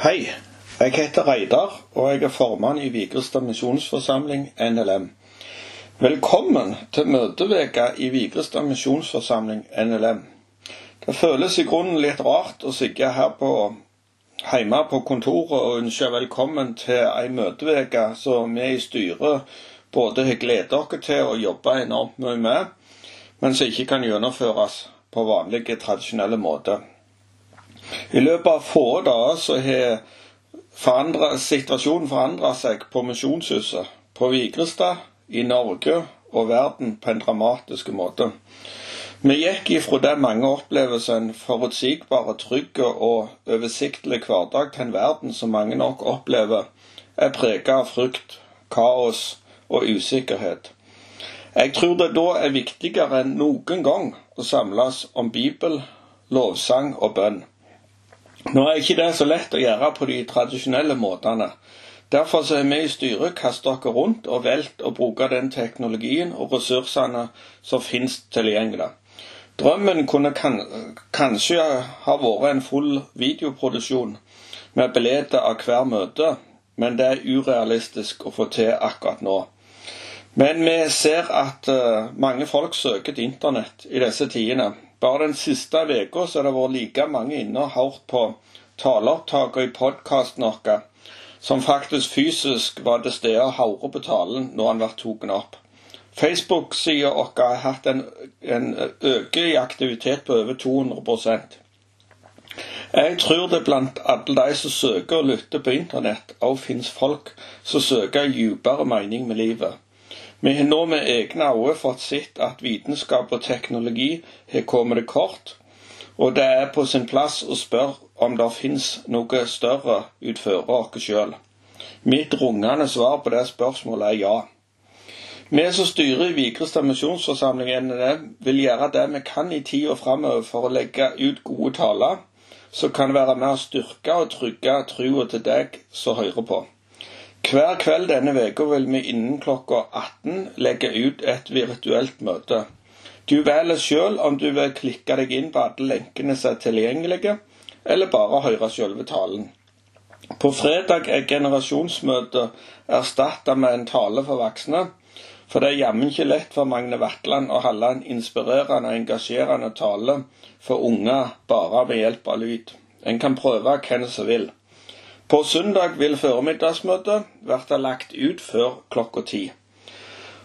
Hei, jeg heter Reidar, og jeg er formann i Vigrestad misjonsforsamling, NLM. Velkommen til møteveka i Vigrestad misjonsforsamling, NLM. Det føles i grunnen litt rart å sitte her på, hjemme på kontoret og ønske velkommen til ei møteveke som vi i styret både har gledet oss til å jobbe enormt mye med, men som ikke kan gjennomføres på vanlige, tradisjonelle måter. I løpet av få dager så har situasjonen forandra seg på Misjonshuset, på Vigrestad, i Norge og verden på en dramatisk måte. Vi gikk ifra det mange opplever som en forutsigbar, trygg og oversiktlig hverdag, til en verden som mange nok opplever er preget av frykt, kaos og usikkerhet. Jeg tror det da er viktigere enn noen gang å samles om Bibel, lovsang og bønn. Nå er ikke det så lett å gjøre på de tradisjonelle måtene. Derfor så er vi i styret kastet oss rundt og valgt å bruke den teknologien og ressursene som finnes tilgjengelig. Drømmen kunne kan, kanskje ha vært en full videoproduksjon med bilder av hver møte, men det er urealistisk å få til akkurat nå. Men vi ser at uh, mange folk søker til internett i disse tidene, bare den siste uka har det vært like mange inne og hørt på taleopptakene i podkasten vår som faktisk fysisk var til stede og hørte på talen når han ble tatt opp. Facebook-sida vår har hatt en, en øke i aktivitet på over 200% Jeg tror det blant alle de som søker og lytter på internett, òg finnes folk som søker en dypere mening med livet. Vi har nå med egne øyne fått sett at vitenskap og teknologi har kommet det kort, og det er på sin plass å spørre om det finnes noe større utenfor oss sjøl. Mitt rungende svar på det spørsmålet er ja. Vi som styrer i Vigrestad misjonsforsamling vil gjøre det vi kan i tida framover for å legge ut gode taler som kan være med å styrke og trygge trua til deg som hører på. Hver kveld denne veka vil vi innen klokka 18 legge ut et virtuelt møte. Du velger sjøl om du vil klikke deg inn på alle lenkene som er tilgjengelige, eller bare høre sjølve talen. På fredag er generasjonsmøtet erstatta med en tale for voksne, for det er jammen ikke lett for Magne Vatland å holde en inspirerende og engasjerende tale for unger bare ved hjelp av lyd. En kan prøve hvem som vil. På søndag vil formiddagsmøtet bli lagt ut før klokka ti.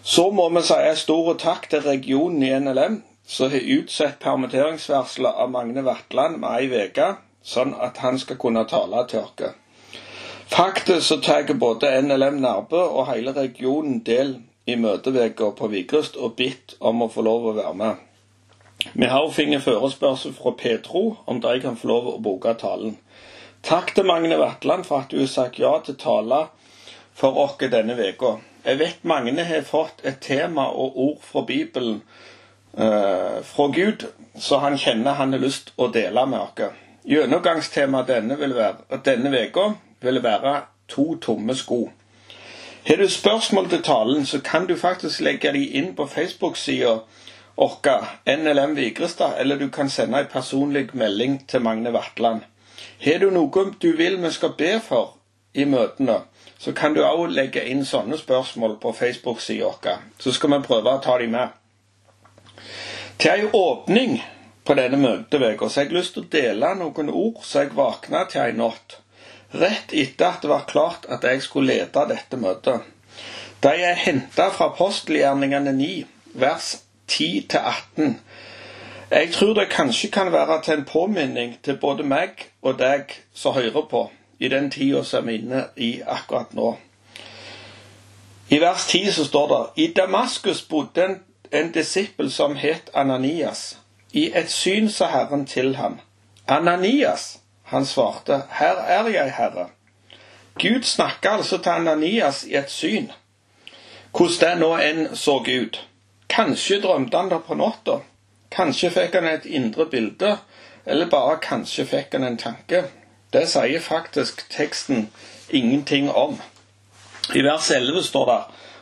Så må vi si en stor takk til regionen i NLM, som har utsatt permitteringsvarselet av Magne Vatland med ei uke, sånn at han skal kunne tale til oss. Faktisk så tar både NLM Nærbø og hele regionen del i møteveka på Vigrest og bitt om å få lov å være med. Vi har fått forespørsel fra Petro om de kan få lov å bruke talen. Takk til Magne Vatland for at du har sagt ja til tale for oss denne uka. Jeg vet Magne har fått et tema og ord fra Bibelen eh, fra Gud, så han kjenner han har lyst å dele med oss. Gjennomgangstemaet denne uka vil være to tomme sko. Har du spørsmål til talen, så kan du faktisk legge de inn på Facebook-sida vår, NLM Vigrestad, eller du kan sende en personlig melding til Magne Vatland. Har du noe du vil vi skal be for i møtene, så kan du òg legge inn sånne spørsmål på Facebook-sida vår. Så skal vi prøve å ta dem med. Til ei åpning på denne møteveka så har jeg lyst til å dele noen ord som jeg våkna til ei natt. Rett etter at det var klart at jeg skulle lede dette møtet. De er henta fra apostelgjerningene 9, vers 10-18 jeg tror det kanskje kan være til en påminning til både meg og deg som hører på, i den tida som er inne i akkurat nå. I vers 10 så står det I Damaskus bodde en, en disippel som het Ananias. I et syn sa Herren til ham. Ananias, han svarte, Her er jeg, Herre. Gud snakka altså til Ananias i et syn. Hvordan det nå enn så ut. Kanskje drømte han det på natta. Kanskje fikk han et indre bilde, eller bare kanskje fikk han en tanke. Det sier faktisk teksten ingenting om. I vers 11 står det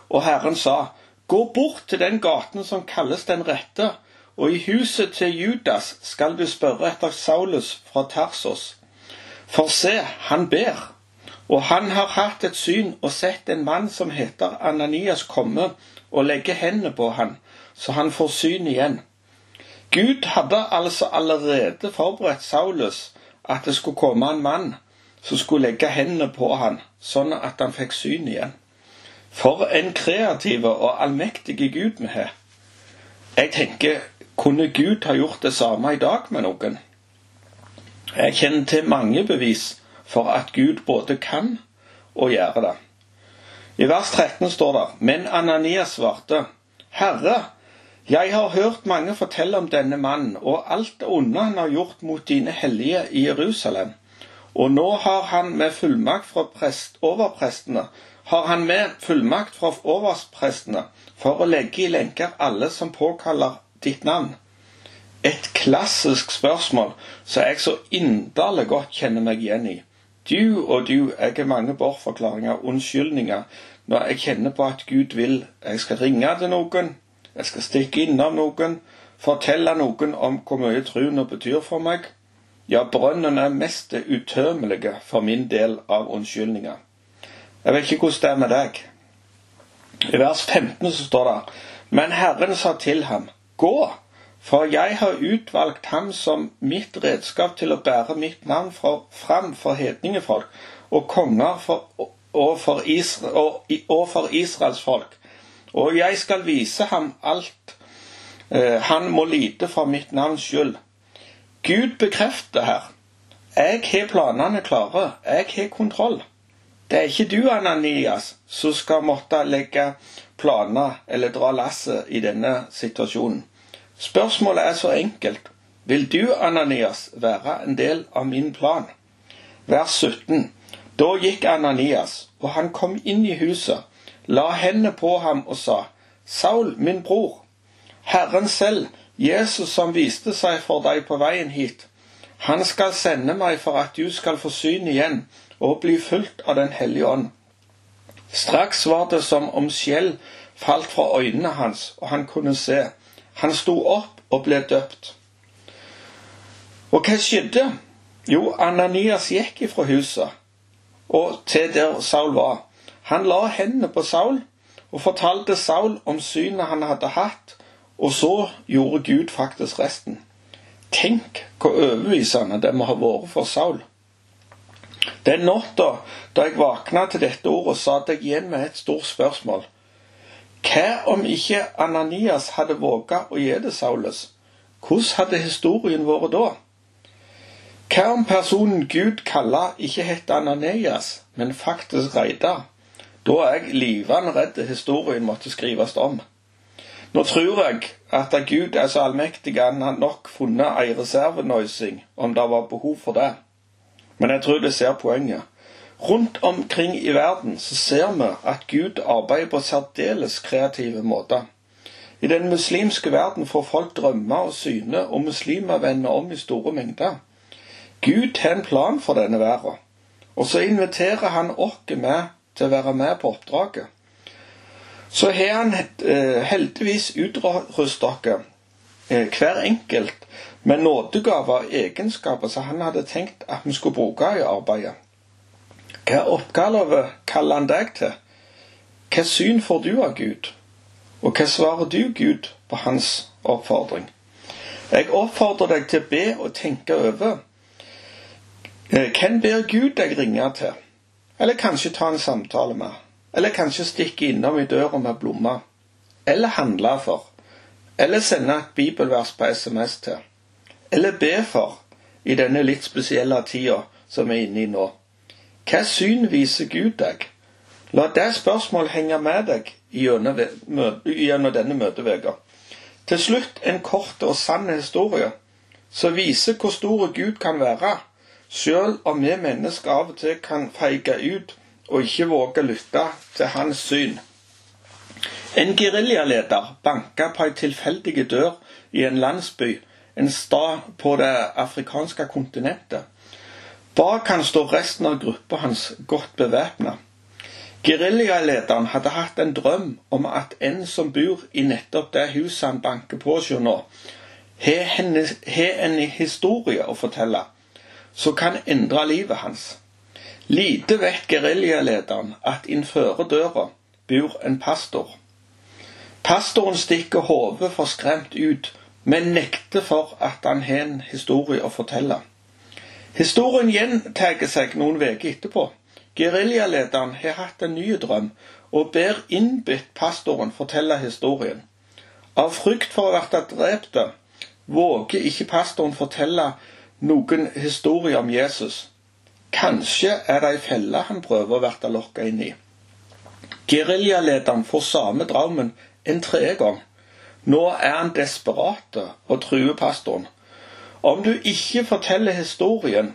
Og Herren sa, Gå bort til den gaten som kalles Den rette, og i huset til Judas skal du spørre etter Saulus fra Tarsos. For se, han ber. Og han har hatt et syn og sett en mann som heter Ananias komme og legge hendene på han, så han får syn igjen. Gud hadde altså allerede forberedt Saulus at det skulle komme en mann som skulle legge hendene på han, sånn at han fikk syn igjen. For en kreativ og allmektig Gud vi har. Jeg tenker, kunne Gud ha gjort det samme i dag med noen? Jeg kjenner til mange bevis for at Gud både kan og gjøre det. I vers 13 står det Men Ananias svarte, Herre, jeg har hørt mange fortelle om denne mannen og alt det onde han har gjort mot dine hellige i Jerusalem. Og nå har han med fullmakt fra prest, overprestene har han med fullmakt fra overprestene for å legge i lenker alle som påkaller ditt navn. Et klassisk spørsmål som jeg så inderlig godt kjenner meg igjen i. Du og du, jeg har mange bortforklaringer, unnskyldninger, når jeg kjenner på at Gud vil jeg skal ringe til noen, jeg skal stikke innom noen, fortelle noen om hvor mye troen betyr for meg. Ja, brønnen er mest utømmelige for min del av unnskyldninger. Jeg vet ikke hvordan det er med deg. I vers 15 så står det Men Herren sa til ham, Gå, for jeg har utvalgt ham som mitt redskap til å bære mitt navn for, fram for hedningefolk og konger for, og, for Israel, og, og, for Israels folk. Og jeg skal vise ham alt eh, han må lide for mitt navns skyld. Gud bekrefter her. Jeg har planene klare. Jeg har kontroll. Det er ikke du, Ananias, som skal måtte legge planer eller dra lasset i denne situasjonen. Spørsmålet er så enkelt. Vil du, Ananias, være en del av min plan? Vers 17. Da gikk Ananias, og han kom inn i huset, la hendene på ham og sa, Saul, min bror, Herren selv, Jesus som viste seg for deg på veien hit, han skal sende meg for at du skal få syn igjen og bli fulgt av Den hellige ånd. Straks var det som om skjell falt fra øynene hans, og han kunne se. Han sto opp og ble døpt. Og hva skjedde? Jo, Ananias gikk ifra huset og til der Saul var. Han la hendene på Saul og fortalte Saul om synet han hadde hatt, og så gjorde Gud faktisk resten. Tenk hvor overbevisende det må ha vært for Saul. Den natta da jeg våkna til dette ordet, satt jeg igjen med et stort spørsmål. Hva om ikke Ananias hadde våga å gi det Saulus? Hvordan hadde historien vært da? Hva om personen Gud kaller ikke het Ananias, men faktisk Reidar? Da er jeg livende redd historien måtte skrives om. Nå tror jeg at Gud er så allmektig at han nok funnet ei reservenøysing om det var behov for det. Men jeg tror det ser poenget. Rundt omkring i verden så ser vi at Gud arbeider på særdeles kreative måter. I den muslimske verden får folk drømme og syne, og muslimer vender om i store mengder. Gud har en plan for denne verden, og så inviterer han oss med til å være med på oppdraget. Så har han eh, heldigvis utrustet dere, eh, hver enkelt, med nådegaver og egenskaper som han hadde tenkt at vi skulle bruke i arbeidet. Hva oppgave kaller han deg til? Hva syn får du av Gud? Og hva svarer du Gud på hans oppfordring? Jeg oppfordrer deg til å be og tenke over. Eh, hvem ber Gud deg ringe til? Eller kanskje ta en samtale med? Eller kanskje stikke innom i døra med blomster? Eller handle for? Eller sende et bibelvers på SMS til? Eller be for i denne litt spesielle tida som vi er inne i nå? Hva syn viser Gud deg? La det spørsmålet henge med deg gjennom denne møteveka. Til slutt en kort og sann historie som viser hvor stor Gud kan være, sjøl om vi mennesker av og til kan feige ut og ikke våge lytte til hans syn. En geriljaleder banka på ei tilfeldig dør i en landsby, en stad på det afrikanske kontinentet. Bak han står resten av gruppa hans godt bevæpna. Geriljalederen hadde hatt en drøm om at en som bor i nettopp det huset han banker på hos nå, har en historie å fortelle. Som kan endre livet hans. Lite vet geriljalederen at innenfor døra bor en pastor. Pastoren stikker hodet forskremt ut, men nekter for at han har en historie å fortelle. Historien gjentar seg noen uker etterpå. Geriljalederen har hatt en ny drøm og ber innbitt pastoren fortelle historien. Av frykt for å bli drept våger ikke pastoren fortelle noen historier om Jesus. Kanskje er det ei felle han prøver å verte lokka inn i. Geriljalederen får samme drømmen en tredje gang. Nå er han desperat og truer pastoren. Om du ikke forteller historien,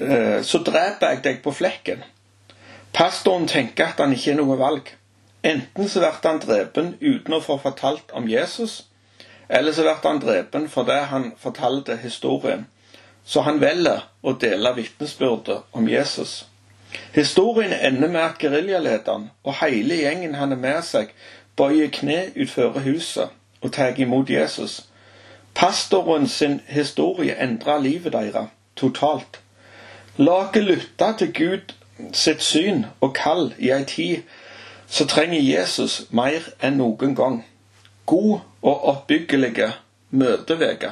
eh, så dreper jeg deg på flekken. Pastoren tenker at han ikke har noe valg. Enten så blir han drepen uten å få fortalt om Jesus, eller så blir han drepen fordi han fortalte historien. Så han velger å dele vitnesbyrdet om Jesus. Historien ender med at geriljalederen og hele gjengen han er med seg, bøyer kne utenfor huset og tar imot Jesus. Pastoren sin historie endrer livet deres totalt. La oss lytte til Gud sitt syn og kall i ei tid så trenger Jesus mer enn noen gang god og oppbyggelige møteveke.